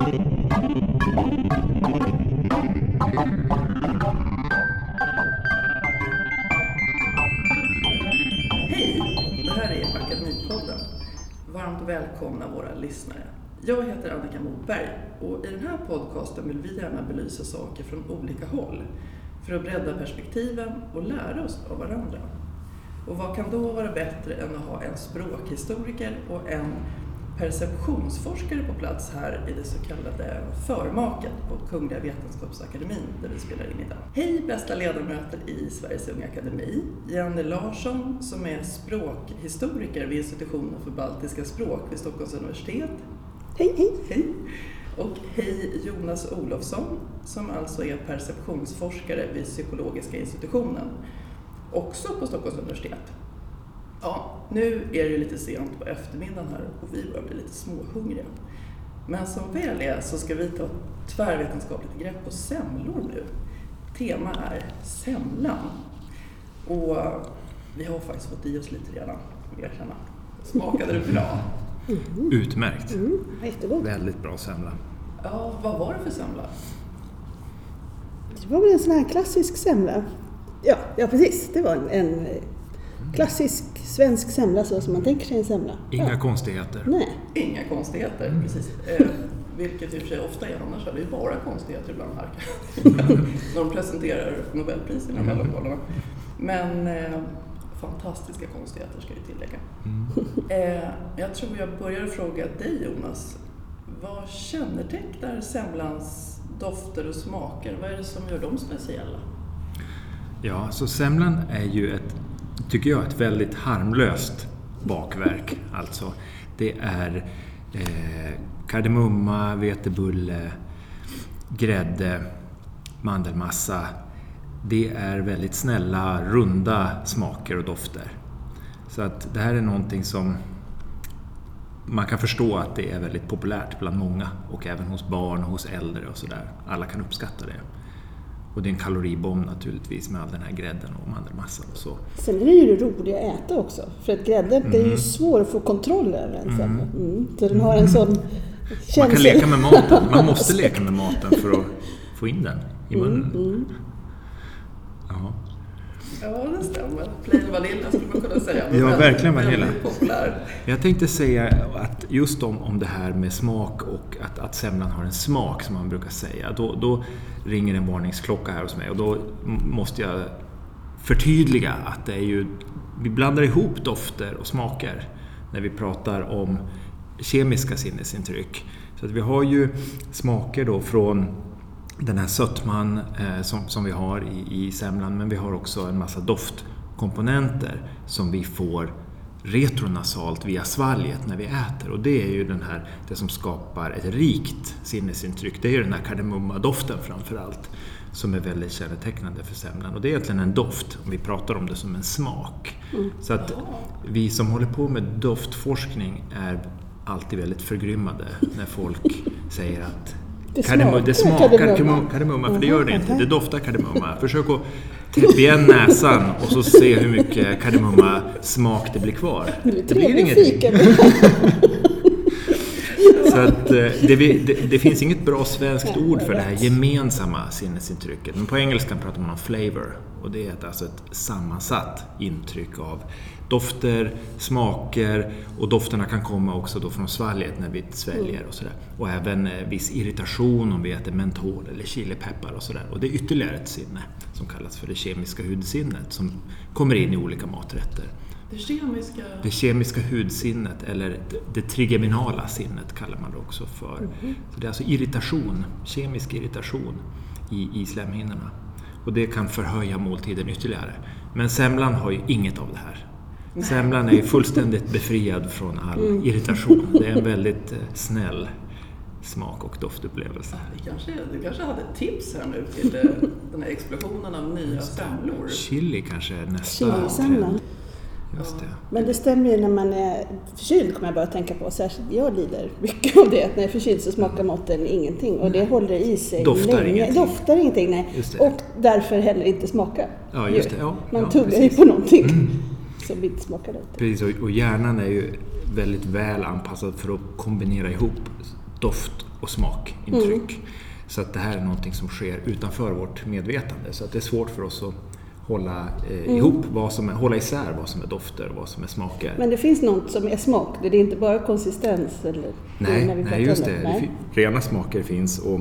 Hej! Det här är Akademipodden. Varmt välkomna våra lyssnare. Jag heter Annika Moberg och i den här podcasten vill vi gärna belysa saker från olika håll för att bredda perspektiven och lära oss av varandra. Och vad kan då vara bättre än att ha en språkhistoriker och en perceptionsforskare på plats här i det så kallade förmaket på Kungliga Vetenskapsakademin där vi spelar in idag. Hej bästa ledamöter i Sveriges Unga Akademi. Jenny Larsson som är språkhistoriker vid institutionen för baltiska språk vid Stockholms universitet. Hej, hej! Hej! Och hej Jonas Olofsson som alltså är perceptionsforskare vid psykologiska institutionen, också på Stockholms universitet. Ja, nu är det ju lite sent på eftermiddagen här och vi börjar bli lite småhungriga. Men som väl är så ska vi ta ett tvärvetenskapligt grepp på semlor nu. Tema är semlan. Och vi har faktiskt fått i oss lite redan, erkänna. Smakade det bra? Utmärkt. Mm, jättegod. Väldigt bra semla. Ja, vad var det för semla? Det var väl en sån här klassisk semla. Ja, ja precis. Det var en, en klassisk svensk semla så som man tänker sig en semla. Inga ja. konstigheter. Nej. Inga konstigheter, precis. Eh, vilket i och för sig ofta är, annars är det ju bara konstigheter ibland här. När de presenterar Nobelpriserna i mellandalarna. Men eh, fantastiska konstigheter ska vi tillägga. Eh, jag tror jag börjar fråga dig Jonas. Vad kännetecknar semlans dofter och smaker? Vad är det som gör dem speciella? Ja, så semlan är ju ett, tycker jag, ett väldigt harmlöst bakverk. Alltså, det är eh, kardemumma, vetebulle, grädde, mandelmassa. Det är väldigt snälla, runda smaker och dofter. Så att det här är någonting som man kan förstå att det är väldigt populärt bland många och även hos barn och hos äldre och sådär. Alla kan uppskatta det. Och det är en kaloribomb naturligtvis med all den här grädden och mandelmassan och så. Sen är det ju det roliga att äta också. För att grädde, det är ju svår att få kontroll över semla. Mm. Så den har en sån känsla. Man kan leka med maten. Man måste leka med maten för att få in den i munnen. Ja. Ja, det stämmer. Plain vanilla skulle man kunna säga. Ja, verkligen vanilla. populär. Jag tänkte säga att just om, om det här med smak och att, att semlan har en smak som man brukar säga. Då, då ringer en varningsklocka här hos mig och då måste jag förtydliga att det är ju, vi blandar ihop dofter och smaker när vi pratar om kemiska sinnesintryck. Så att vi har ju smaker då från den här sötman eh, som, som vi har i, i semlan, men vi har också en massa doftkomponenter som vi får retronasalt via svalget när vi äter. Och det är ju den här, det som skapar ett rikt sinnesintryck. Det är ju den här kardemummadoften framför allt som är väldigt kännetecknande för semlan. Och det är egentligen en doft, om vi pratar om det som en smak. Så att vi som håller på med doftforskning är alltid väldigt förgrymmade när folk säger att Det kardemumma, det smakar smakar kardemumma. kardemumma, för det gör det inte. Det doftar kardemumma. Försök att täppa igen näsan och så se hur mycket kardemumma-smak det blir kvar. Det blir ingenting. Så att, eh, det, det, det finns inget bra svenskt ord för det här gemensamma sinnesintrycket. Men på engelskan pratar man om flavor. Och det är alltså ett sammansatt intryck av dofter, smaker och dofterna kan komma också då från svalget när vi sväljer och sådär. Och även eh, viss irritation om vi äter mentol eller chilipeppar och sådär. Och det är ytterligare ett sinne som kallas för det kemiska hudsinnet som kommer in i olika maträtter. Det kemiska... Det kemiska hudsinnet, eller det, trigeminala sinnet kallar man det också för. Så det är alltså irritation, kemisk irritation i, i slemhinnorna. Och det kan förhöja måltiden ytterligare. Men semlan har ju inget av det här. Semlan är fullständigt befriad från all irritation. Det är en väldigt eh, snäll smak och doftupplevelse. Vi kanske, du kanske hade ett tips här nu till eh, den här explosionen av nya semlor. Chili kanske är nästa trend. Just det. Men det stämmer ju när man är förkyld kommer jag bara att tänka på. Särskilt jag lider mycket av det. När jag är förkyld så smakar maten ingenting och det håller i sig Doftar länge. ingenting. Doftar ingenting, nej. Och därför heller inte smakar. Ja, just det. Ja, man ja, tuggar ju på någonting som inte smakar gott. Precis, och- och hjärnan är ju väldigt väl anpassad för att kombinera ihop doft och smakintryck. Så att det här är någonting som sker utanför vårt medvetande. Så att det är svårt för oss att hålla eh, ihop, vad som är, hålla isär vad som är dofter och vad som är smaker. Men det finns något som är smak, det är inte bara konsistens? Eller, Nej, när vi nej just det. Nej. rena smaker finns och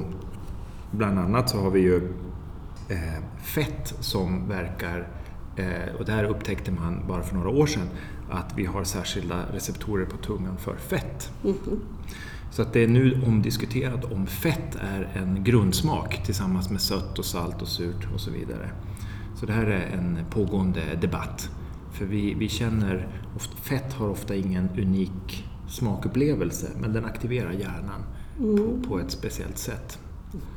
bland annat så har vi ju eh, fett som verkar, och det här upptäckte man bara för några år sedan, att vi har särskilda receptorer på tungan för fett. Mhm. Så att det är nu omdiskuterat om fett är en grundsmak tillsammans med sött och salt och surt och så vidare. Så det här är en pågående debatt. För vi, vi känner, fett har ofta ingen unik smakupplevelse men den aktiverar hjärnan på, på ett speciellt sätt.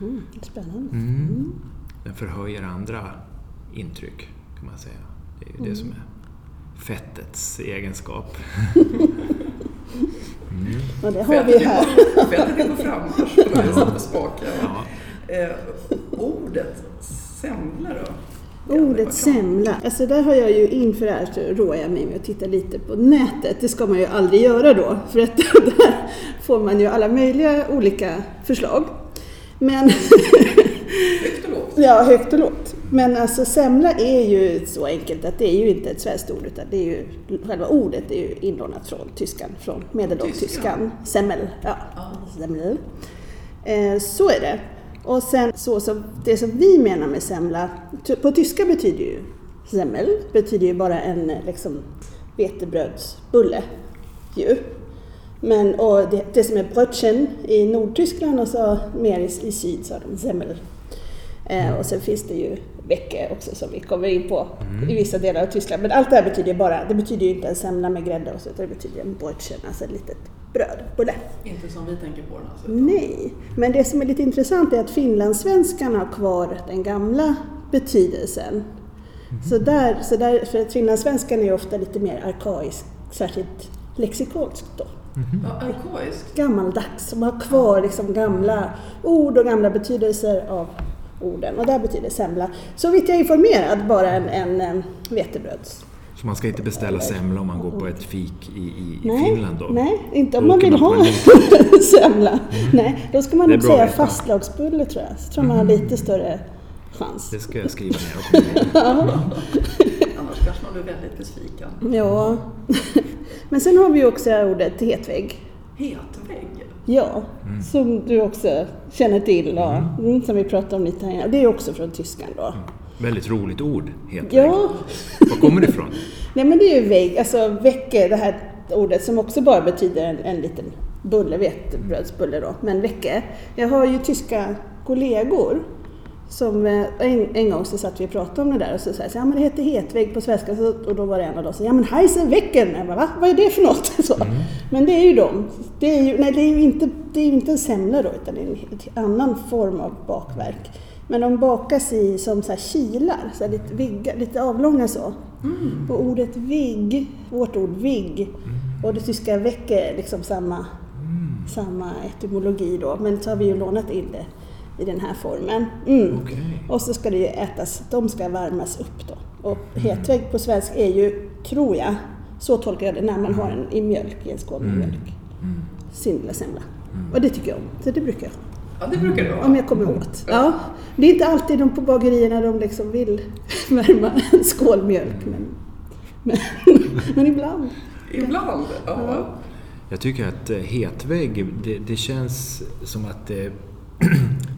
Mm, spännande. Mm. Den förhöjer andra intryck kan man säga. Det är ju det som är fettets egenskap. Och det har vi här. Fettet är på frammarsch på. Ja. Eh, ordet semla då? Ordet semla, alltså där har jag ju inför det här så roar jag mig med att titta lite på nätet. Det ska man ju aldrig göra då, för att där får man ju alla möjliga olika förslag. Men, Högt och lågt. ja, högt och lågt. Men alltså semla är ju så enkelt att det är ju inte ett svenskt ord utan det är ju, själva ordet är ju inlånat från tyskan, från medeltyskan. Semmel, ja. Semmel. Eh, så är det. Och sen så som det som vi menar med semla, på tyska betyder ju semmel, betyder ju bara en liksom vetebrödsbulle ju. Men, och det, det som är brötchen i Nordtyskland och så mer i, i syd så har de semmel. Eh, och sen finns det ju vecke också som vi kommer in på i vissa delar av Tyskland. Men allt det här betyder ju bara, det betyder ju inte en semla med grädde och så, utan det betyder en brötchen, alltså ett litet bröd, bulle. Inte som vi tänker på den alltså. Nej, men det som är lite intressant är att finlandssvenskarna har kvar den gamla betydelsen. Så där, så där, för att finlandssvenskan är ju ofta lite mer arkaisk, särskilt lexikaliskt då. Ja, arkaiskt. Gammaldags, som har kvar liksom gamla ord och gamla betydelser av orden. Och där betyder semla, så vitt jag är informerad, bara en, en, vetebröds... Så man ska inte beställa semla om man går på ett fik i, i, Nej, Finland då? nej, inte om Då man vill man ha en semla. Nej, då ska man nog säga fastlagsbulle tror jag. Så tror man har lite större chans. Det ska jag skriva ner. Annars kanske man blir väldigt besviken. Ja. Men sen har vi ju också ordet hetvägg. Hetvägg. Ja, som du också känner till och mm, som vi pratade om lite här. Det är också från tyskan då. Väldigt roligt ord, heter Ja. Var kommer det ifrån? nej men det är ju vägg, alltså vecke, det här ordet som också bara betyder en, en liten bulle, vetebrödsbulle då, men vecke. Jag har ju tyska kollegor som eh, en, en gång så satt vi och pratade om det där och så sa jag ja men det heter hetvägg på svenska och då var det en av dem som ja men Heisenwecken, jag bara, va? Vad är det för något? Så. Men det är ju de. Det är ju, nej det är ju inte, det är inte en semla då utan det är en annan form av bakverk. Men de bakas i som så här kilar, så här lite, viggar, lite avlånga så. Och ordet vigg, vårt ord vigg, och det tyska vecke är liksom samma, samma etymologi då. Men så har vi ju lånat in det i den här formen. Mm. Okej. Och så ska det ju ätas, de ska värmas upp då. Och hetvägg på svenska är ju, tror jag, så tolkar jag det, när man har en i mjölk, i en skål med mjölk. Sin lilla semla. Och det tycker jag om, så det brukar jag ha. Ja, det brukar det Om vara. jag kommer åt. Ja. Det är inte alltid de på bagerierna de liksom vill värma en skål mjölk, men, men, men ibland. Ibland. Ja. Jag tycker att eh, hetvägg, det, det känns som att det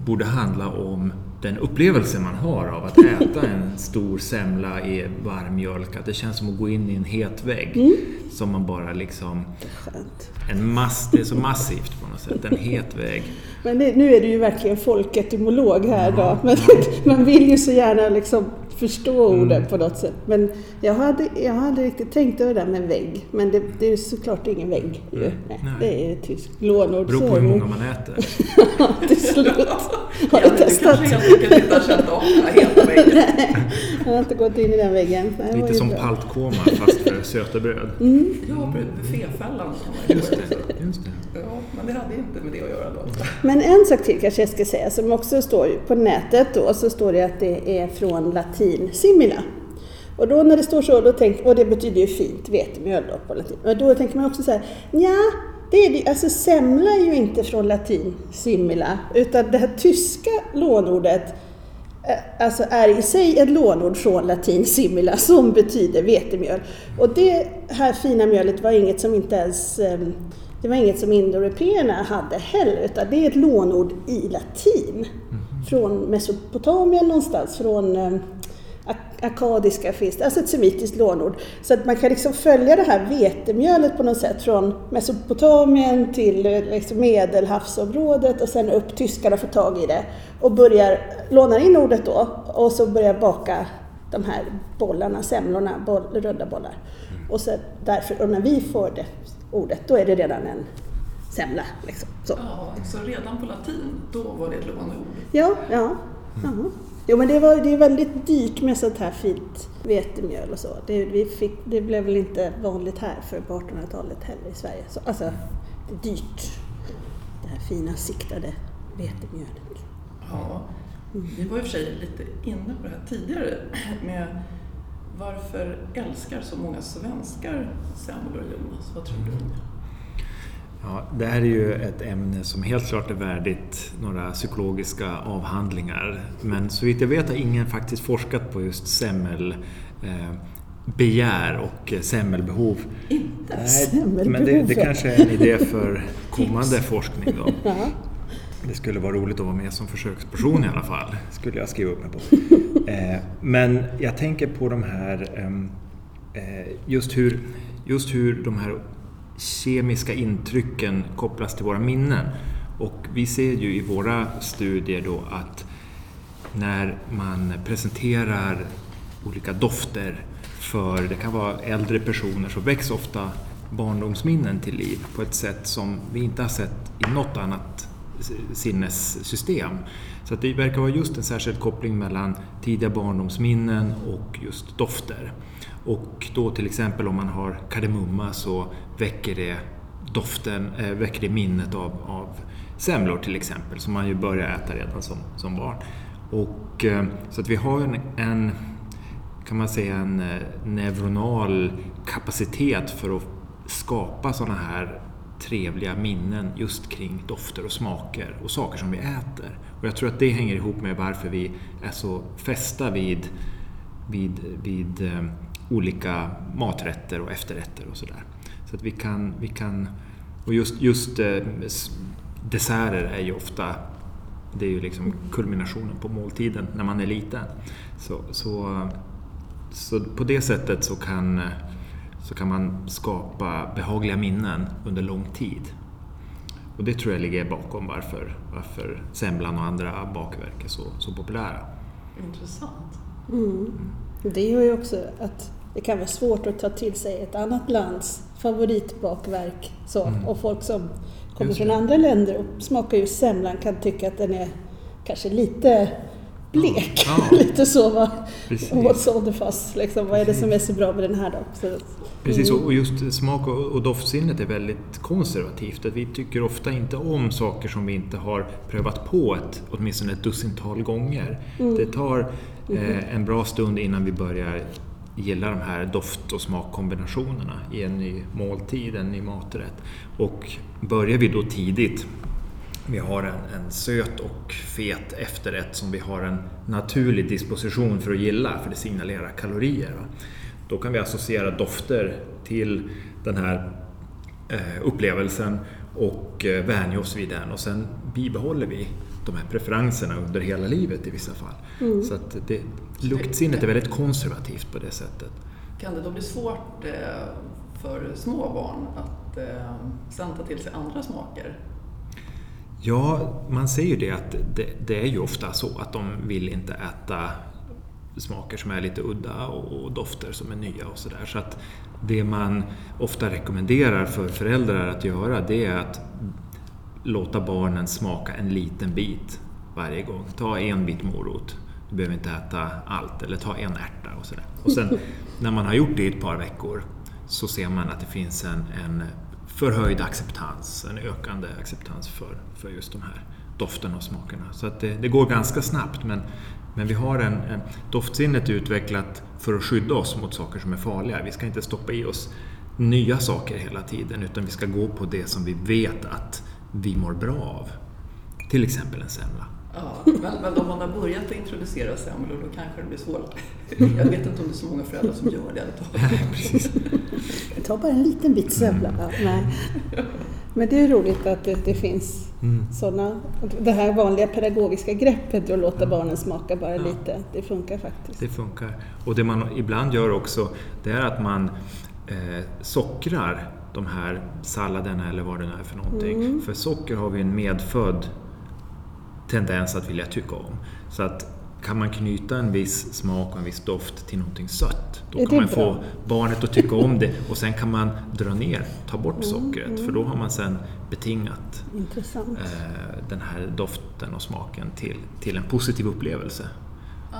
borde handla om den upplevelse man har av att äta en stor semla i varm mjölk. Att det känns som att gå in i en het vägg. Som man bara liksom... En mass, det är så massivt på något sätt. En het vägg. Men det, nu är du ju verkligen folketymolog här då. Men man vill ju så gärna liksom förstå orden på något sätt. Men jag hade, jag hade riktigt tänkt över det där med vägg. Men det, det är ju såklart ingen vägg ju. Nej, Nej. Det är ett tyskt lånord. Beror på hur många man äter. Till slut. Har Ja, du du testat? kanske helt enkelt inte har känt av heta väggen. Jag har inte gått in i den väggen. Det Lite som bra. paltkoma fast för söta bröd. Ja, bufféfällan Just ju det. Just det. Ja, men det hade inte med det att göra då. Men en sak till kanske jag ska säga som också står på nätet då så står det att det är från latin simila. Och då när det står så, då tänk, och det betyder ju fint vetemjöl då på latin. Och då tänker man också så här, ja, det är det, alltså semla är ju inte från latin simila, utan det här tyska lånordet eh, alltså är i sig ett lånord från latin simila som betyder vetemjöl. Och det här fina mjölet var inget som inte ens ehm, det var inget som indoeuropeerna hade heller, utan det är ett lånord i latin. Från Mesopotamien någonstans, från eh, ak- akadiska finns det, alltså ett semitiskt lånord. Så att man kan liksom följa det här vetemjölet på något sätt från Mesopotamien till eh, liksom medelhavsområdet och sen upp, tyskarna får tag i det och börjar, lånar in ordet då och så börjar baka de här bollarna, semlorna, boll, runda bollar. Och, så därför, och när vi får det ordet, då är det redan en semla. Liksom. Så. Ja, så redan på latin, då var det ett låneord. Ja, ja. ja. Jo men det, var, det är väldigt dyrt med sånt här fint vetemjöl och så. Det, vi fick, det blev väl inte vanligt här för på 1800-talet heller i Sverige. Så, alltså, det är dyrt. Det här fina siktade vetemjölet. Ja, vi var i och för sig lite inne på det här tidigare med varför älskar så många svenskar semlor, Jonas? Vad tror du om det? Ja, det här är ju ett ämne som helt klart är värdigt några psykologiska avhandlingar. Men så vitt jag vet har ingen faktiskt forskat på just semmel eh, begär och eh, semmelbehov. Inte? Nej, men det, det kanske är en idé för kommande forskning då. Det skulle vara roligt att vara med som försöksperson i alla fall, skulle jag skriva upp mig på. Eh, men jag tänker på de här, ehm, eh, just, hur, just hur de här kemiska intrycken kopplas till våra minnen. Och vi ser ju i våra studier då att när man presenterar olika dofter för, det kan vara äldre personer, så väcks ofta barndomsminnen till liv på ett sätt som vi inte har sett i något annat sinnessystem. Så att det verkar vara just en särskild koppling mellan tidiga barndomsminnen och just dofter. Och då till exempel om man har kardemumma så väcker det doften, äh, väcker det minnet av, av semlor till exempel som man ju börjar äta redan som, som barn. Och, äh, så att vi har en, en kan man säga en äh, neuronal kapacitet för att skapa sådana här trevliga minnen just kring dofter och smaker och saker som vi äter. Och jag tror att det hänger ihop med varför vi är så fästa vid, vid, vid eh, olika maträtter och efterrätter och sådär. Så att vi kan, vi kan och just, just eh, desserter är ju ofta det är ju liksom kulminationen på måltiden när man är liten. Så, så, så på det sättet så kan så kan man skapa behagliga minnen under lång tid. Och det tror jag ligger bakom varför, varför semlan och andra bakverk är så, så populära. Intressant. Mm. Det gör ju också att det kan vara svårt att ta till sig ett annat lands favoritbakverk. Så. Mm. Och folk som kommer Just från andra länder och smakar ju semlan kan tycka att den är kanske lite blek. Ja. lite så. Va? Precis. What's all the fuss? Liksom, vad är det som är så bra med den här då? Så, Precis, Mm. och just smak och och doftsinnet är väldigt konservativt. Att vi tycker ofta inte om saker som vi inte har prövat på ett, åtminstone ett dussintal gånger. Mm. Det tar Mm-hmm. eh, en bra stund innan vi börjar gilla de här doft och smakkombinationerna i en ny måltid, en ny maträtt. Och börjar vi då tidigt vi har en, en söt och fet efterrätt som vi har en naturlig disposition för att gilla, för det signalerar kalorier. Va? Då kan vi associera dofter till den här eh, upplevelsen och eh, vänja oss vid den och sen bibehåller vi de här preferenserna under hela livet i vissa fall. Mm. Så att det, luktsinnet är väldigt konservativt på det sättet. Kan det då bli svårt eh, för små barn att eh, till sig andra smaker? Ja, man säger ju det att det, det är ju ofta så att de vill inte äta smaker som är lite udda och, och dofter som är nya och sådär. Så att det man ofta rekommenderar för föräldrar att göra det är att låta barnen smaka en liten bit varje gång. Ta en bit morot, du behöver inte äta allt, eller ta en ärta och sådär. Och sen när man har gjort det i ett par veckor så ser man att det finns en, en förhöjd acceptans, en ökande acceptans för, för just de här dofterna och smakerna. Så att det, det går ganska snabbt men, men vi har en, en doftsinnet utvecklat för att skydda oss mot saker som är farliga. Vi ska inte stoppa i oss nya saker hela tiden utan vi ska gå på det som vi vet att vi mår bra av. Till exempel en semla. Ja, men, men om man har börjat att introducera semlor då kanske det blir svårt. Jag vet inte om det är så många föräldrar som gör det. Precis. Ta bara en liten bit semla. Mm. Nej. Men det är roligt att det, det finns Mm. sådana, det här vanliga pedagogiska greppet att låta Mm. barnen smaka bara Ja. lite. Det funkar faktiskt. Det funkar. Och det man ibland gör också, det är att man eh, sockrar de här salladerna eller vad det nu är för någonting. Mm. För socker har vi en medfödd tendens att vilja tycka om. Så att kan man knyta en viss smak och en viss doft till någonting sött, då kan man få bra? barnet att tycka om det och sen kan man dra ner, ta bort Mm, sockret, för då har man sen betingat eh, den här doften och smaken till, till en positiv upplevelse.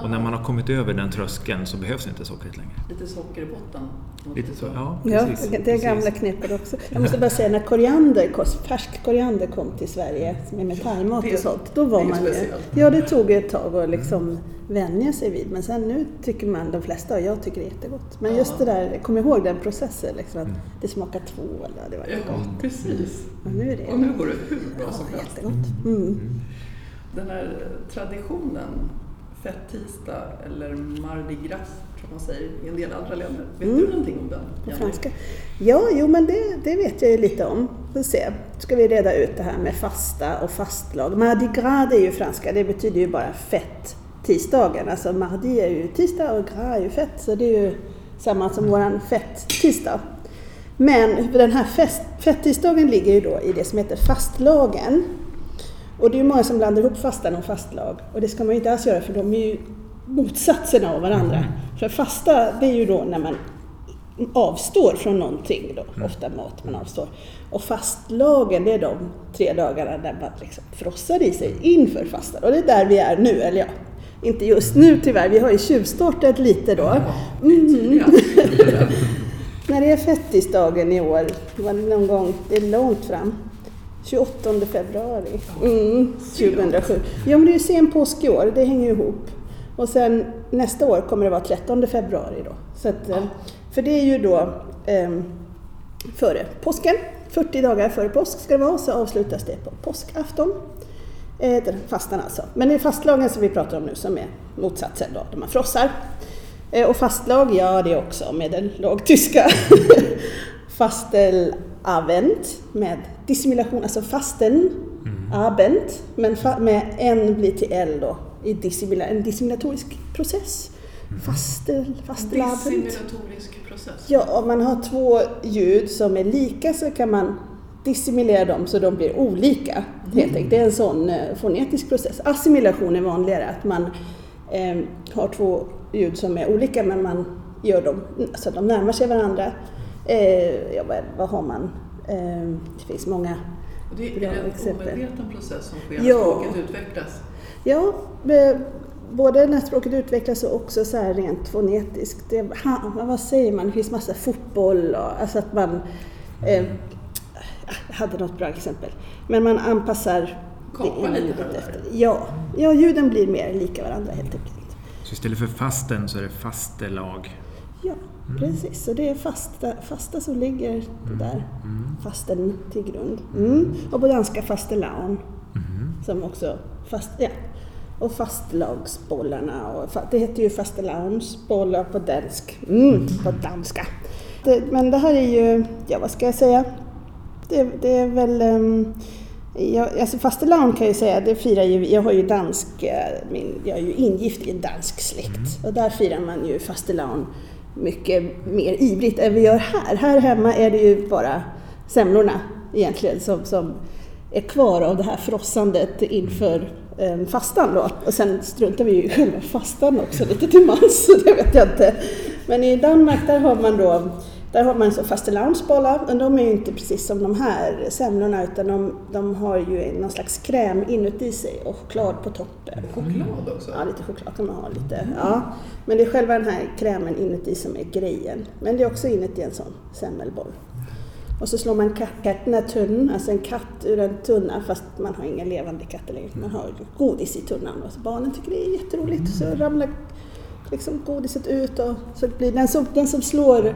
Och när man har kommit över den tröskeln så behövs inte sockret längre. Lite socker i botten. Lite så, ja, Ja, det är gamla knepet också. Jag måste bara säga, när koriander, kom- färsk koriander kom till Sverige med thaimat Det- och sånt, då var man ju... Ja, det tog ett tag att liksom vänja sig vid. Men sen nu tycker man, de flesta, och jag tycker det är jättegott. Men just det där, kom ihåg den processen, liksom, att det smakar tvål, ja, det var Ja, gott. precis. Men nu är det... Och nu går det hur bra Ja, som helst. jättegott. Mm. Den här traditionen, fett-tisdag eller mardi gras som man säger i en del andra länder. Vet Mm. du någonting om den? På franska. Ja, jo men det, det vet jag ju lite om. Får se. Ska vi reda ut det här med fasta och fastlag. Mardi gras det är ju franska, det betyder ju bara fett tisdagen. Alltså mardi är ju tisdag och gras är ju fett, så det är ju samma som våran fett-tisdag. Men den här fest, fett-tisdagen ligger ju då i det som heter fastlagen. Och det är många som blandar ihop fastan och fastlag. Och det ska man inte alls göra för de är ju motsatserna av varandra. För fasta, det är ju då när man avstår från någonting då, ofta mat man avstår. Och fastlagen, det är de tre dagarna där man liksom frossar i sig inför fastan. Och det är där vi är nu, eller ja, inte just nu tyvärr, vi har ju tjuvstartat lite då. Tydliga. När det är fettisdagen i år, det var någon gång, det är långt fram. 28 februari mm, 2007. Ja men det är ju sen påsk i år, det hänger ihop. Och sen nästa år kommer det vara 13 februari då. Så att, eh, För det är ju då eh, före påsken, 40 dagar före påsk ska det vara, så avslutas det på påskafton. Eh, fastan alltså. Men det är fastlagen som vi pratar om nu som är motsatsen då, där man frossar. Eh, och fastlag, ja det är också med den lågtyska. Fastelavend med dissimulation, alltså fasten, abend, men fa- med en blir till l då, i dissimula, en dissimulatorisk process. Fastel, fastelavend. Dissimulatorisk process. Ja, om man har två ljud som är lika så kan man dissimulera dem så de blir olika. Helt enkelt. Det är en sån eh, fonetisk process. Assimilation är vanligare, att man eh, har två ljud som är olika men man gör dem så att de närmar sig varandra. Eh, ja, vad, vad har man? Eh, det finns många. Och det är Bra en exempel. omedveten process som sker när Ja. språket utvecklas. Ja, både när språket utvecklas och också så här rent fonetiskt. Det, vad säger man? Det finns massa fotboll och alltså att man... Eh, jag hade något bra exempel. Men man anpassar ena ljudet och där. efter. Ja, ja, ljuden blir mer lika varandra helt enkelt. Så istället för fasten så är det fastelag. Ja, precis. Så det är fasta, fasta som ligger där, fasten till grund. Mm. Och på danska fastelavn, som också fast, ja. Och fastlagsbollarna, och det heter ju fastelavnsbollar på dansk, mm, på danska. Det, men det här är ju, ja vad ska jag säga? Det, det är väl um, Ja, alltså fastelavn kan jag säga, det firar ju, jag har ju dansk, eh, min, jag är ju ingift i en dansk släkt och där firar man ju fastelavn mycket mer ivrigt än vi gör här. Här hemma är det ju bara semlorna egentligen som, som är kvar av det här frossandet inför eh, fastan då. Och sen struntar vi ju i själva fastan också lite till mans, det vet jag inte. Men i Danmark där har man då där har man så fastelavnsbollar, men de är ju inte precis som de här semlorna utan de, de har ju någon slags kräm inuti sig och choklad på toppen. Choklad också. Ja, lite choklad kan man ha lite. Ja. Men det är själva den här krämen inuti som är grejen. Men det är också inuti en sån semmelboll. Och så slår man kat- katten tunn, alltså en katt ur en tunna fast man har inga levande katter längre. Man har godis i tunnan och så barnen tycker det är jätteroligt. Så ramlar liksom godiset ut och så blir den som, den som slår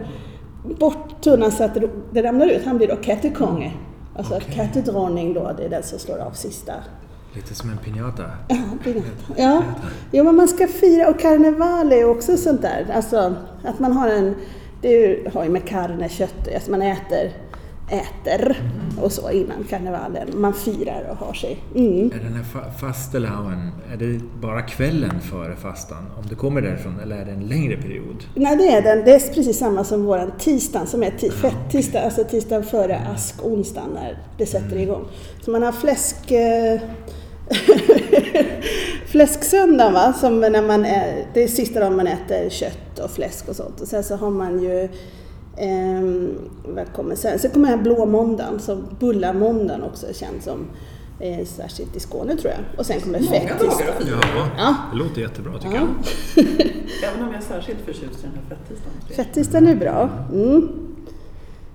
bort tunnan så att det, det ramlar ut. Han blir då kattekonge. Alltså Okej. att kattedronning då, det är den som slår av sista. Lite som en piñata. Ja, pinat. ja. Jo, men man ska fira och karneval är också sånt där. Alltså att man har en, det har ju med carne, kött, alltså man äter, äter och så innan karnevalen. Man firar och har sig. Mm. Är den här fa- fastelauen, är det bara kvällen före fastan? Om det kommer därifrån, eller är det en längre period? Nej, det är den. Det är precis samma som våran tisdag som är ti- fett-tisdag, alltså tisdagen före ask, onsdagen när det sätter igång. Så man har fläsk... Eh, fläsksöndagen va, som när man är, det är sista dagen man äter kött och fläsk och sånt. Och sen så har man ju vad kommer sen? Sen kommer den här blå måndagen, som bullamåndagen också känd som, eh, särskilt i Skåne tror jag. Och sen kommer Många dagar fira. Ja, Ja. det låter jättebra tycker Ja. jag. Även om jag är särskilt förtjust i den här fettisdagen. Fettisdagen är bra. Mm.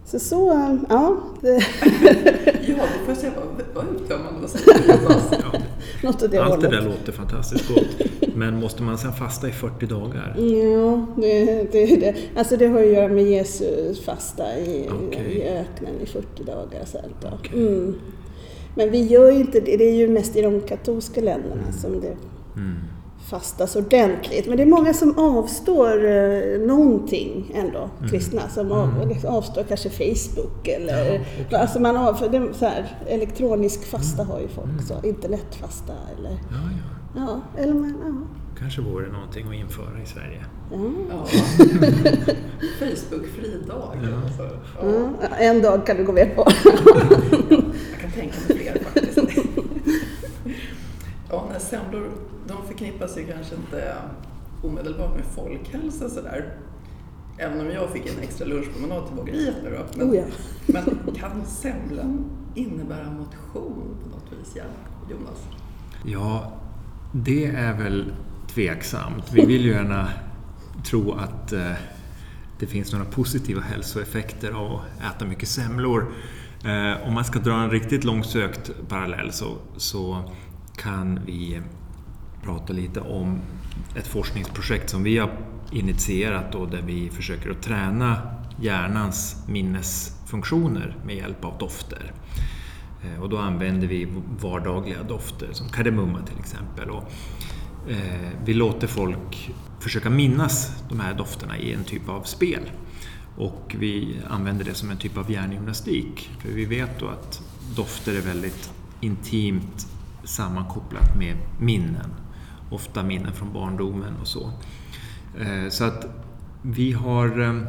Så så, ja. Det, Ja, då får jag säga vad, vad uttömmande något det allt det där låter fantastiskt gott. Men måste man sen fasta i 40 dagar? Ja, det, det, det. Alltså det har att göra med Jesu fasta i, Okej. i öknen i 40 dagar. Så här. Okej. mm. Men vi gör ju inte det. Det är ju mest i de katolska länderna som det Mm. Fastas ordentligt. Men det är många som avstår eh, någonting ändå, Mm. kristna, som av, liksom avstår kanske Facebook eller... Ja, alltså man av, för det, så här, elektronisk fasta har ju folk, så internetfasta eller... Ja, ja. Ja, eller man, ja. Kanske vore någonting att införa i Sverige. ja. Ja. Facebook-fri dag. Ja. Alltså. Ja. En dag kan du gå med på. Jag kan tänka mig fler faktiskt. Ja, nej, semlor de förknippas ju kanske inte omedelbart med folkhälsa sådär. Även om jag fick en extra lunchpromenad till bageriet nu då. Men, Oh ja. men kan semlan innebära motion på något vis, ja, Jonas? Ja, det är väl tveksamt. Vi vill ju gärna tro att eh, det finns några positiva hälsoeffekter av att äta mycket semlor. Eh, om man ska dra en riktigt långsökt parallell så, så kan vi prata lite om ett forskningsprojekt som vi har initierat och där vi försöker att träna hjärnans minnesfunktioner med hjälp av dofter. Eh, och då använder vi vardagliga dofter som kardemumma till exempel. Och, eh, vi låter folk försöka minnas de här dofterna i en typ av spel. Och vi använder det som en typ av hjärngymnastik. För vi vet då att dofter är väldigt intimt sammankopplat med minnen. Ofta minnen från barndomen och så. Eh, så att vi har eh,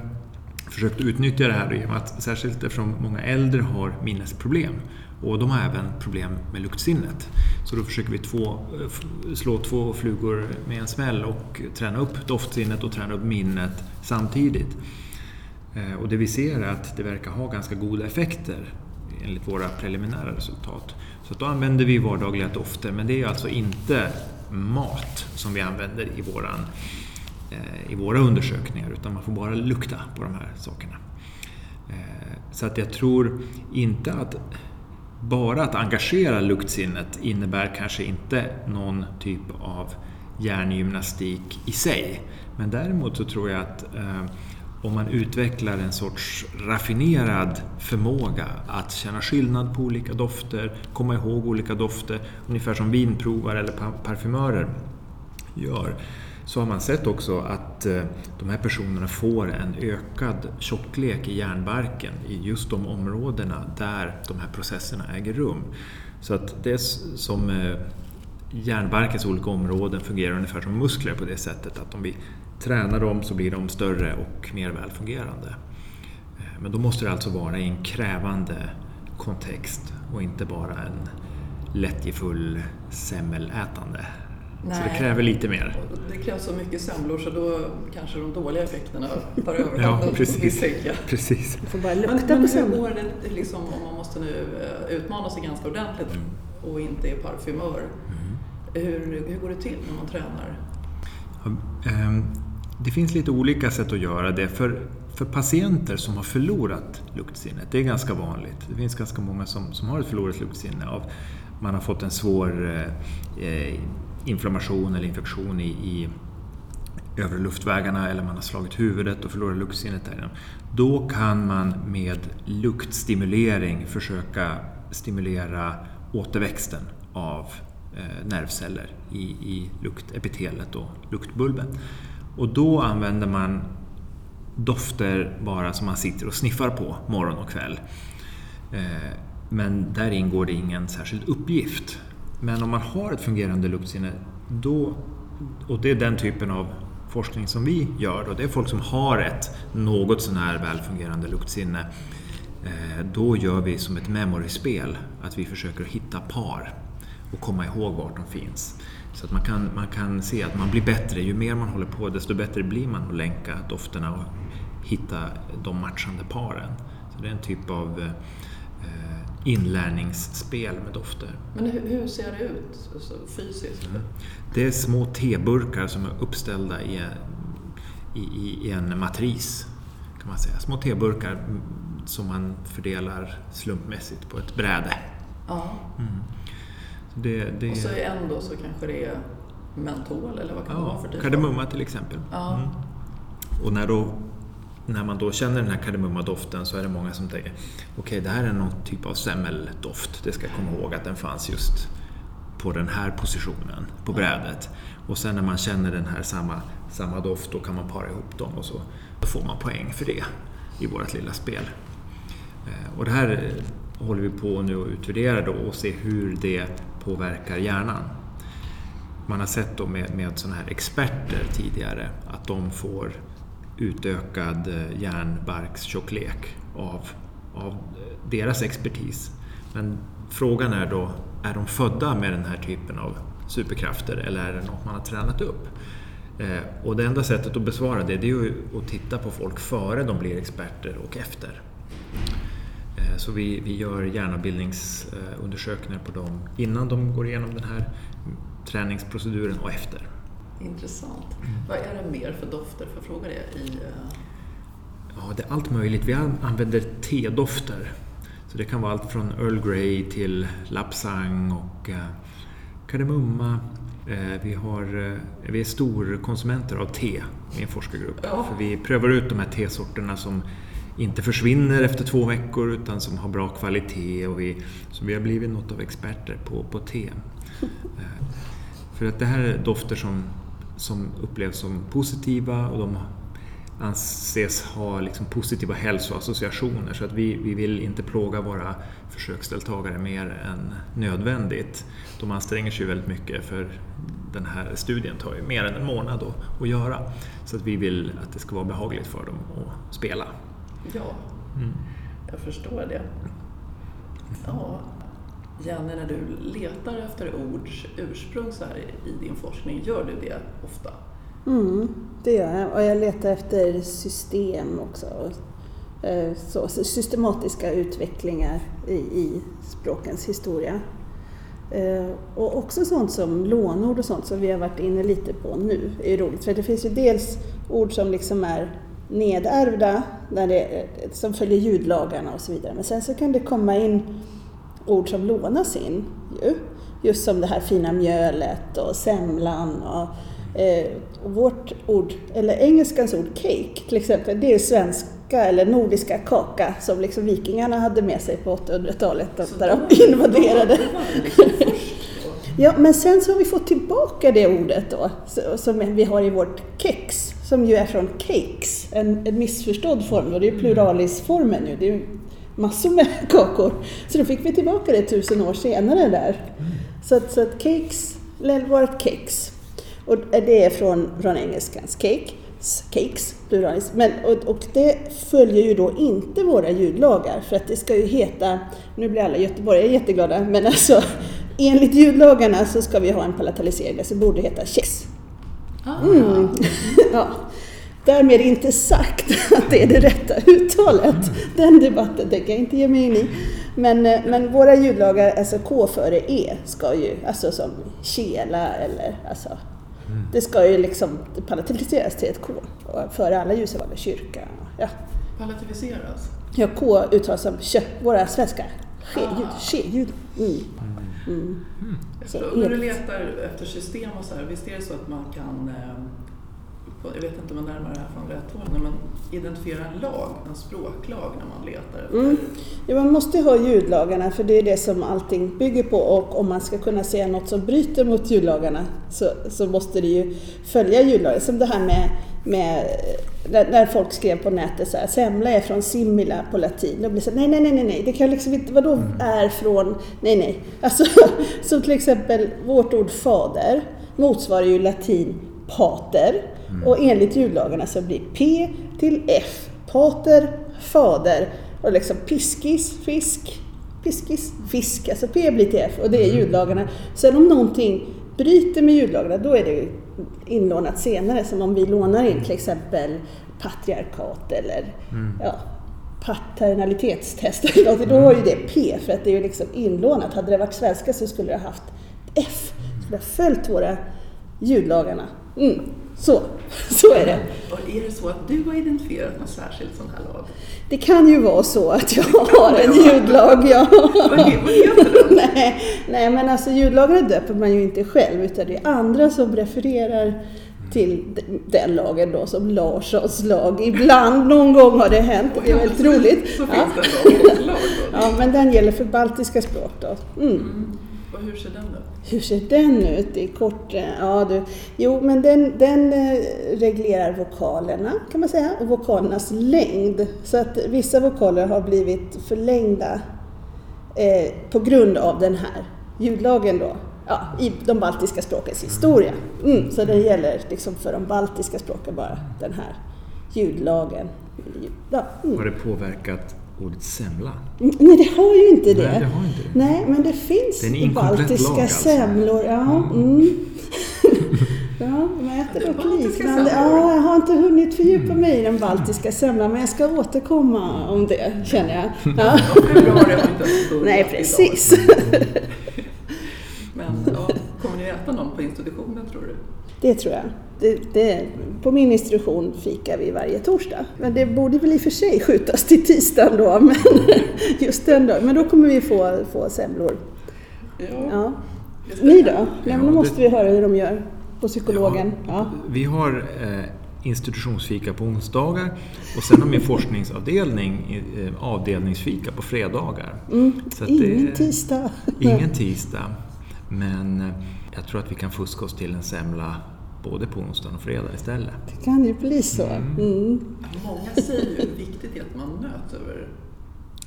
försökt utnyttja det här genom att, särskilt eftersom många äldre har minnesproblem och de har även problem med luktsinnet. Så då försöker vi två, eh, slå två flugor med en smäll och träna upp doftsinnet och träna upp minnet samtidigt. Och det vi ser är att det verkar ha ganska goda effekter enligt våra preliminära resultat. Så då använder vi vardagliga dofter, men det är alltså inte mat som vi använder i, våran, eh, i våra undersökningar, utan man får bara lukta på de här sakerna. Eh, Så att jag tror inte att bara att engagera luktsinnet innebär kanske inte någon typ av hjärngymnastik i sig. Men däremot så tror jag att eh, och om man utvecklar en sorts raffinerad förmåga att känna skillnad på olika dofter, komma ihåg olika dofter, ungefär som vinprovare eller parfymörer gör, så har man sett också att eh, de här personerna får en ökad tjocklek i hjärnbarken i just de områdena där de här processerna äger rum. Så att det är som eh, hjärnbarkens olika områden fungerar ungefär som muskler på det sättet att om vi tränar dem så blir de större och mer välfungerande. Eh, Men då måste det alltså vara i en krävande kontext och inte bara en lättjefull semmelätande. Så det Nej. kräver lite mer. Det krävs så mycket semlor så då kanske de dåliga effekterna tar över. Ja, precis. Precis. Du får bara Men, lukta men på hur semlan. går det liksom, om man måste nu eh, utmana sig ganska ordentligt Mm. och inte är parfymör? Hur, hur går det till när man tränar? Det finns lite olika sätt att göra det. För, för patienter som har förlorat luktsinnet, det är ganska vanligt. Det finns ganska många som, som har ett förlorat luktsinne. Av, man har fått en svår eh, inflammation eller infektion i, i övre luftvägarna eller man har slagit huvudet och förlorat luktsinnet därigenom. Då kan man med luktstimulering försöka stimulera återväxten av eh, nervceller i, i luktepitelet och luktbulben. Och då använder man dofter bara som man sitter och sniffar på morgon och kväll. Eh, men där ingår det ingen särskild uppgift. Men om man har ett fungerande luktsinne, då, och det är den typen av forskning som vi gör, och det är folk som har ett något sånär välfungerande luktsinne, eh, då gör vi som ett memory-spel, att vi försöker hitta par och komma ihåg vart de finns. Så att man kan, man kan se att man blir bättre, ju mer man håller på desto bättre blir man att länka dofterna och hitta de matchande paren. Så det är en typ av eh, inlärningsspel med dofter. Men hur, hur ser det ut alltså, fysiskt? Mm. Det är små teburkar som är uppställda i, i, i en matris. kan man säga. Små teburkar som man fördelar slumpmässigt på ett bräde. Ja. Mm. Det, det... Och så i en då så kanske det är mentol eller vad kan ja, det vara för typ? Kardemumma till exempel. Ja. Mm. Och när då när man då känner den här kardemummadoften så är det många som tänker okej, okay, det här är någon typ av semmeldoft. Det ska jag komma ihåg att den fanns just på den här positionen på brädet. Och sen när man känner den här samma, samma doft, då kan man para ihop dem och så då får man poäng för det i vårt lilla spel. Eh, och det här håller vi på nu att utvärdera då och se hur det påverkar hjärnan. Man har sett då med, med sådana här experter tidigare att de får utökad eh, hjärnbarkstjocklek av, av eh, deras expertis. Men frågan är då, är de födda med den här typen av superkrafter eller är det något man har tränat upp? Eh, och det enda sättet att besvara det, det är att titta på folk före de blir experter och efter. Eh, så vi, vi gör hjärnbildningsundersökningar på dem innan de går igenom den här träningsproceduren och efter. Intressant. Mm. Vad är det mer för dofter, för fråga det, i... Uh... Ja, det är allt möjligt. Vi använder tedofter. Så det kan vara allt från Earl Grey till lapsang och uh, kardemumma. Vi, har, vi är storkonsumenter av te i en forskargrupp. Ja. För vi prövar ut de här tesorterna som inte försvinner efter två veckor utan som har bra kvalitet. Och vi, så vi har blivit något av experter på, på te. Eh, för att det här är dofter som som upplevs som positiva och de anses ha liksom positiva hälsoassociationer så att vi, vi vill inte plåga våra försöksdeltagare mer än nödvändigt. De anstränger sig väldigt mycket för den här studien tar ju mer än en månad att, att göra. Så att vi vill att det ska vara behagligt för dem att spela. Ja, mm. jag förstår det. Ja, Janne, när du letar efter ords ursprung så här i din forskning, gör du det ofta? Mm, det gör jag. Och jag letar efter system också. Eh, så, systematiska utvecklingar i, i språkens historia. Eh, och också sånt som lånord och sånt som vi har varit inne lite på nu är roligt. För det finns ju dels ord som liksom är nedärvda, när det, som följer ljudlagarna och så vidare. Men sen så kan det komma in ord som lånas in. Ju. Just som det här fina mjölet och semlan. Och, eh, och vårt ord, eller engelskans ord cake till exempel, det är svenska eller nordiska kaka som liksom vikingarna hade med sig på 800-talet där de invaderade. Liksom ja, men sen så har vi fått tillbaka det ordet då, som vi har i vårt kex, som ju är från cakes, en, en missförstådd form, och det är pluralisformen nu. Det är massor med kakor. Så då fick vi tillbaka det tusen år senare där. Mm. Så, att, så att cakes, vårt cakes, och det är från, från engelskans cake, cakes, pluralis. Men, och, och, det följer ju då inte våra ljudlagar för att det ska ju heta, nu blir alla göteborgare jätteglada, men alltså enligt ljudlagarna så ska vi ha en palatalisering, det så borde heta kex. Ah. Mm. ja. Därmed inte sagt att det är det rätta uttalet. Den debatten tänker jag inte ge mig in i. Men, eh, men våra ljudlagar, alltså K före E, ska ju, alltså som kela eller alltså, mm. det ska ju liksom palataliseras till ett K. Och före alla ljus var det kyrka. Ja. Palativiseras? Ja, K uttalas som kö, våra svenska ske-ljud. Ah. Ske-ljud. Mm. Mm. Mm. Så, när du letar efter system och så här, visst är det så att man kan eh, jag vet inte om jag närmar det här från rätt håll, men identifiera en lag, en språklag när man letar efter Mm. Ja, man måste ha ljudlagarna för det är det som allting bygger på och om man ska kunna säga något som bryter mot ljudlagarna så, så måste det ju följa ljudlagarna. Som det här med, med när, när folk skrev på nätet så här, semla är från simila på latin. Då blir det så här, nej, nej, nej, nej, det kan liksom inte, vadå är från, nej, nej. Alltså, som till exempel vårt ord fader motsvarar ju latin pater och enligt ljudlagarna så blir P till F, pater, fader. Och liksom piskis, fisk, piskis, fisk, alltså P blir till F och det är ljudlagarna. Sen om någonting bryter med ljudlagarna då är det inlånat senare. Som om vi lånar in till exempel patriarkat eller ja, paternalitetstest eller något, då har ju det P för att det är ju liksom inlånat. Hade det varit svenska så skulle det ha haft F, skulle ha följt våra ljudlagarna. Mm. Så, så är det. Och är det så att du har identifierat någon särskild sån här lag? Det kan ju vara så att jag har en ljudlag, ja. Vad he- vad heter den? nej, nej, men alltså ljudlagarna döper man ju inte själv utan det är andra som refererar till den lagen då som Larssons lag. Ibland, någon gång har det hänt det är väldigt roligt. Så Ja. finns det en lag- lag då. Ja, men den gäller för baltiska språk då. Mm. Mm. Hur ser den ut? Hur ser den ut i kort? eh, Ja, du. Jo, men den, den eh, reglerar vokalerna kan man säga och vokalernas längd. Så att vissa vokaler har blivit förlängda eh, på grund av den här ljudlagen då. Ja, i de baltiska språkens historia. Mm, så det gäller liksom för de baltiska språken bara, den här ljudlagen. Ja, mm. Har det påverkat ordet semla? Mm, Nej, det har ju inte det. Nej, det har inte det. Nej, men det finns Det är baltiska lag, alltså. semlor. Ja, mm. ja, de Ja, det äter baltiska liknande. Ja, jag har inte hunnit fördjupa mig i den baltiska semlan, men jag ska återkomma om det, känner jag. Ja. Nej, precis. Men ja, kommer ni äta någon på institutionen tror du? Det tror jag. Det, det, på min institution fikar vi varje torsdag. Men det borde väl i och för sig skjutas till tisdagen då, men just den dagen. Men då kommer vi få, få semlor. Ja. Ja. Ni då? Nej, men då Ja, måste vi höra hur de gör på psykologen. Ja. Vi har eh, institutionsfika på onsdagar och sen har min forskningsavdelning eh, avdelningsfika på fredagar. Mm. Så att det- Ingen tisdag. Ingen tisdag, men eh, jag tror att vi kan fuska oss till en semla både på onsdag och fredag istället. Det kan ju bli så. Mm. Många säger hur viktigt det är att man möts över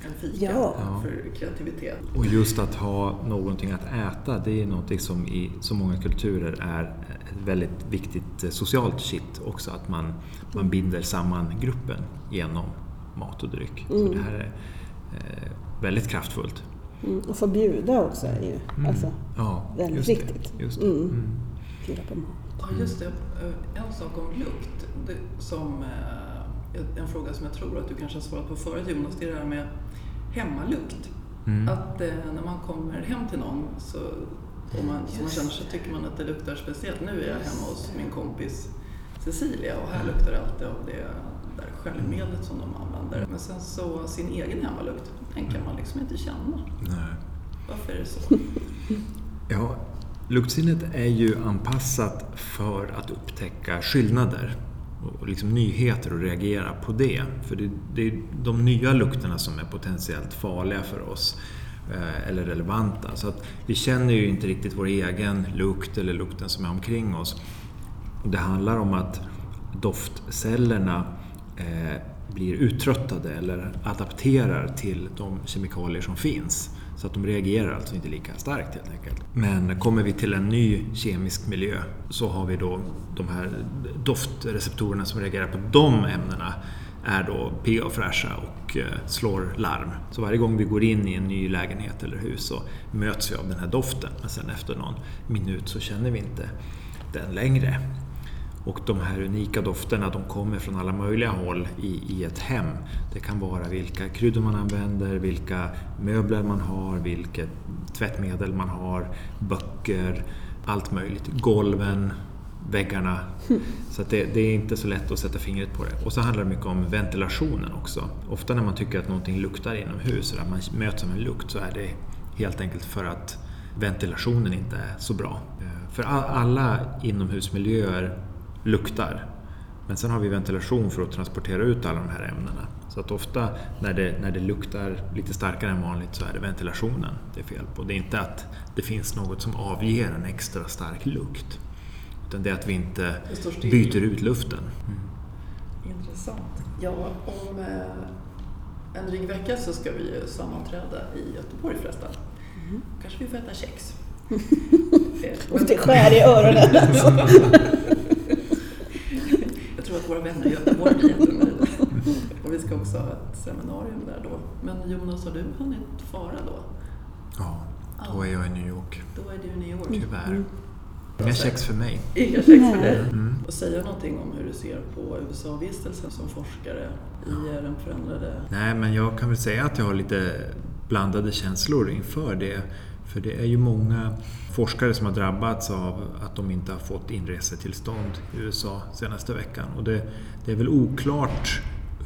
en fika Ja. för kreativitet. Och just att ha någonting att äta, det är någonting som i så många kulturer är ett väldigt viktigt eh, socialt kitt också. Att man, man binder samman gruppen genom mat och dryck. Så det här är eh, väldigt kraftfullt. Mm. Och få bjuda också är ju alltså, Ja, väldigt just viktigt. Det, just det. Mm. Mm. bjuda på mat. Ja, just det. Eh, En sak om lukt, det, som eh, en fråga som jag tror att du kanske har svarat på förut Jonas, det är det här med hemmalukt. Mm. Att eh, när man kommer hem till någon så, och man, så man känner så tycker man att det luktar speciellt. Nu är jag hemma hos min kompis Cecilia och här luktar det alltid av det där sköljmedlet som de använder. Men sen så sin egen hemmalukt, den kan man liksom inte känna. Nej. Varför är det så? Ja, luktsinnet är ju anpassat för att upptäcka skillnader och liksom nyheter och reagera på det. För det, det är de nya lukterna som är potentiellt farliga för oss eh, eller relevanta. Så att vi känner ju inte riktigt vår egen lukt eller lukten som är omkring oss. Det handlar om att doftcellerna eh, blir uttröttade eller adapterar till de kemikalier som finns. Så att de reagerar alltså inte lika starkt helt enkelt. Men kommer vi till en ny kemisk miljö så har vi då de här doftreceptorerna som reagerar på de ämnena är då pigga och fräscha och eh, slår larm. Så varje gång vi går in i en ny lägenhet eller hus så möts vi av den här doften. Men sen efter någon minut så känner vi inte den längre. Och de här unika dofterna de kommer från alla möjliga håll i, i ett hem. Det kan vara vilka kryddor man använder, vilka möbler man har, vilket tvättmedel man har, böcker, allt möjligt. Golven, väggarna. Så det, det är inte så lätt att sätta fingret på det. Och så handlar det mycket om ventilationen också. Ofta när man tycker att någonting luktar inomhus eller att man möts av en lukt så är det helt enkelt för att ventilationen inte är så bra. Eh, För alla inomhusmiljöer luktar. Men sen har vi ventilation för att transportera ut alla de här ämnena. Så att ofta när det, när det luktar lite starkare än vanligt så är det ventilationen det är fel på. Det är inte att det finns något som avger en extra stark lukt. Utan det är att vi inte byter ut luften. Intressant. Ja, om eh, en dryg vecka så ska vi ju sammanträda i Göteborg förresten. Kanske vi får äta kex. Och det skär i öronen alltså. Våra vänner i Göteborg blir. Och vi ska också ha ett seminarium där då. Men Jonas, har du hunnit fara då? Ja, då är jag i New York. Då är du i New York. Tyvärr. Inga kex för mig. Inga kex för dig. Mm. Och säga någonting om hur du ser på USA-vistelsen som forskare i den förändrade... Nej, men jag kan väl säga att jag har lite blandade känslor inför det. För det är ju många forskare som har drabbats av att de inte har fått inresetillstånd i USA senaste veckan. Och det, det är väl oklart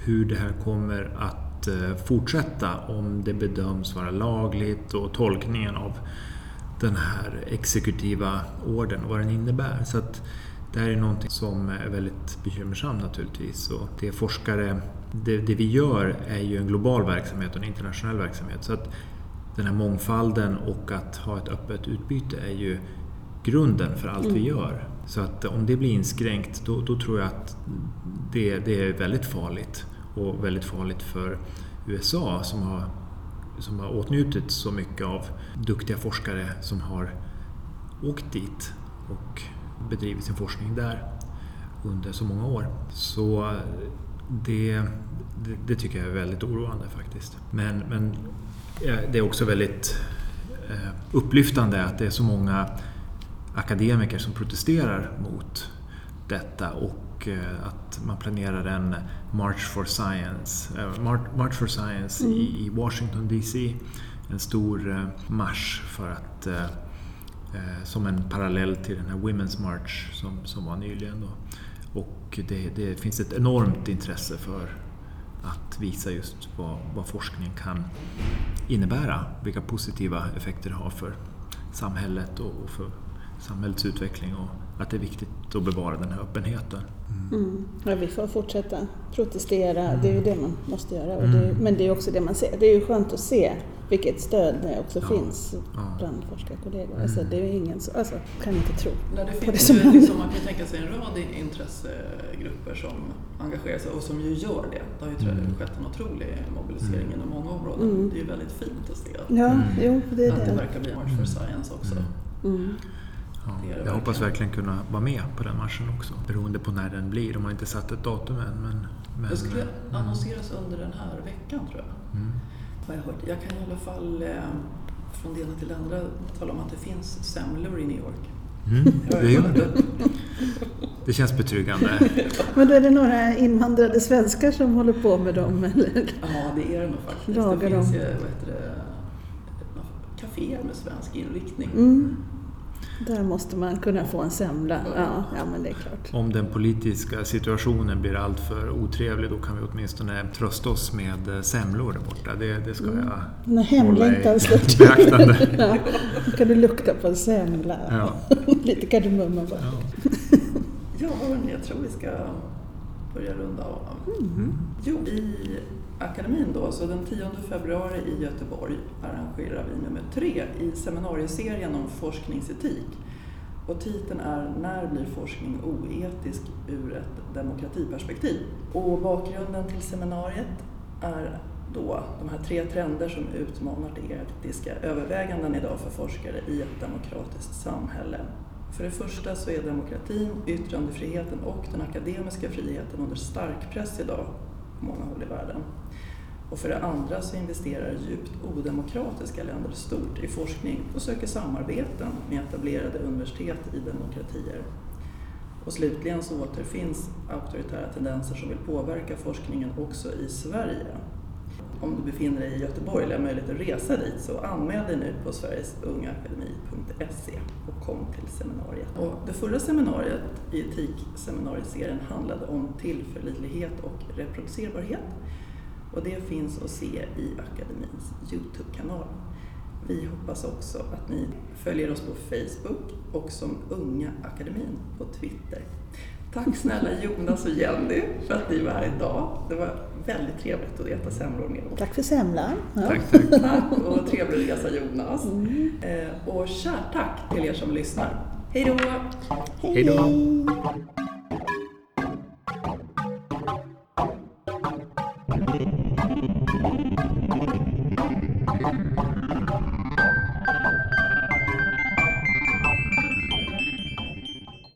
hur det här kommer att eh, fortsätta om det bedöms vara lagligt och tolkningen av den här exekutiva orden och vad den innebär. Så att det här är någonting som är väldigt bekymmersamt naturligtvis. Och det forskare, det, det vi gör är ju en global verksamhet och en internationell verksamhet. Så att den här mångfalden och att ha ett öppet utbyte är ju grunden för allt vi gör. Så att om det blir inskränkt då, då tror jag att det, det är väldigt farligt. Och väldigt farligt för USA som har, som har åtnjutit så mycket av duktiga forskare som har åkt dit och bedrivit sin forskning där under så många år. Så det, det, det tycker jag är väldigt oroande faktiskt. Men, men eh, det är också väldigt eh, upplyftande att det är så många akademiker som protesterar mot detta och eh, att man planerar en March for Science, eh, Mar- March for Science i, i Washington DC. En stor eh, marsch för att eh, eh, som en parallell till den här Women's March som, som var nyligen. Då. Och det, det finns ett enormt intresse för att visa just vad, vad forskning kan innebära, vilka positiva effekter det har för samhället och, och för samhällets utveckling och att det är viktigt att bevara den här öppenheten. Mm. Ja, vi får fortsätta protestera, det är ju det man måste göra. Och det, men det är också det man ser. Det är ju skönt att se vilket stöd det också Ja. finns Ja. bland forskarkollegor. Alltså, det är ingen som, alltså, kan inte tro. När det på finns det ju som liksom, man kan ju tänka sig en rad intressegrupper som engagerar sig och som ju gör det. Det har ju Mm. skett en otrolig mobilisering inom många områden. Mm. Det är ju väldigt fint att se att, Ja, Mm. jo, det är att det det. verkar bli March for Science också. Mm. Ja, jag hoppas verkligen. kunna vara med på den marschen också, beroende på när den blir. De har inte satt ett datum än. Men, men, Det skulle mm. annonseras under den här veckan tror jag. Mm. Har jag, hört. jag kan i alla fall eh, från det ena till det andra tala om att det finns semlor i New York. Mm, det gör det. Det känns betryggande. Men då är det några invandrade svenskar som håller på med dem? Eller? Ja, det är det nog faktiskt. Lagar det finns dem. ju vad heter det, kaféer med svensk inriktning. Mm. Där måste man kunna få en semla. Ja, ja men det är klart. Om den politiska situationen blir alltför otrevlig då kan vi åtminstone trösta oss med eh, semlor där borta. Det, det ska jag När hålla i hemlängtan slår till. beaktande. Ja, då kan du lukta på en semla. Ja. Lite kardemumma bara. Ja. Ja, hörni, jag tror vi ska börja runda av. Mm. Jo, i akademin då, så den 10 februari i Göteborg arrangerar vi nummer tre i seminarieserien om forskningsetik. Och titeln är När blir forskning oetisk ur ett demokratiperspektiv? Och bakgrunden till seminariet är då de här tre trender som utmanar de etiska överväganden idag för forskare i ett demokratiskt samhälle. För det första så är demokratin, yttrandefriheten och den akademiska friheten under stark press idag på många håll i världen. Och för det andra så investerar djupt odemokratiska länder stort i forskning och söker samarbeten med etablerade universitet i demokratier. Och slutligen så återfinns auktoritära tendenser som vill påverka forskningen också i Sverige. Om du befinner dig i Göteborg eller har möjlighet att resa dit så anmäl dig nu på sverigesungaakademi.se och kom till seminariet. Och det förra seminariet i etikseminarieserien handlade om tillförlitlighet och reproducerbarhet. Och det finns att se i akademins Youtube-kanal. Vi hoppas också att ni följer oss på Facebook och som Unga Akademin på Twitter. Tack snälla Jonas och Jenny för att ni var här idag. Det var väldigt trevligt att äta semlor med oss. Tack för semlan. Ja. Tack, tack. Tack och trevlig resa Jonas. Eh, och kärt tack till er som lyssnar. Hej då! Hej då.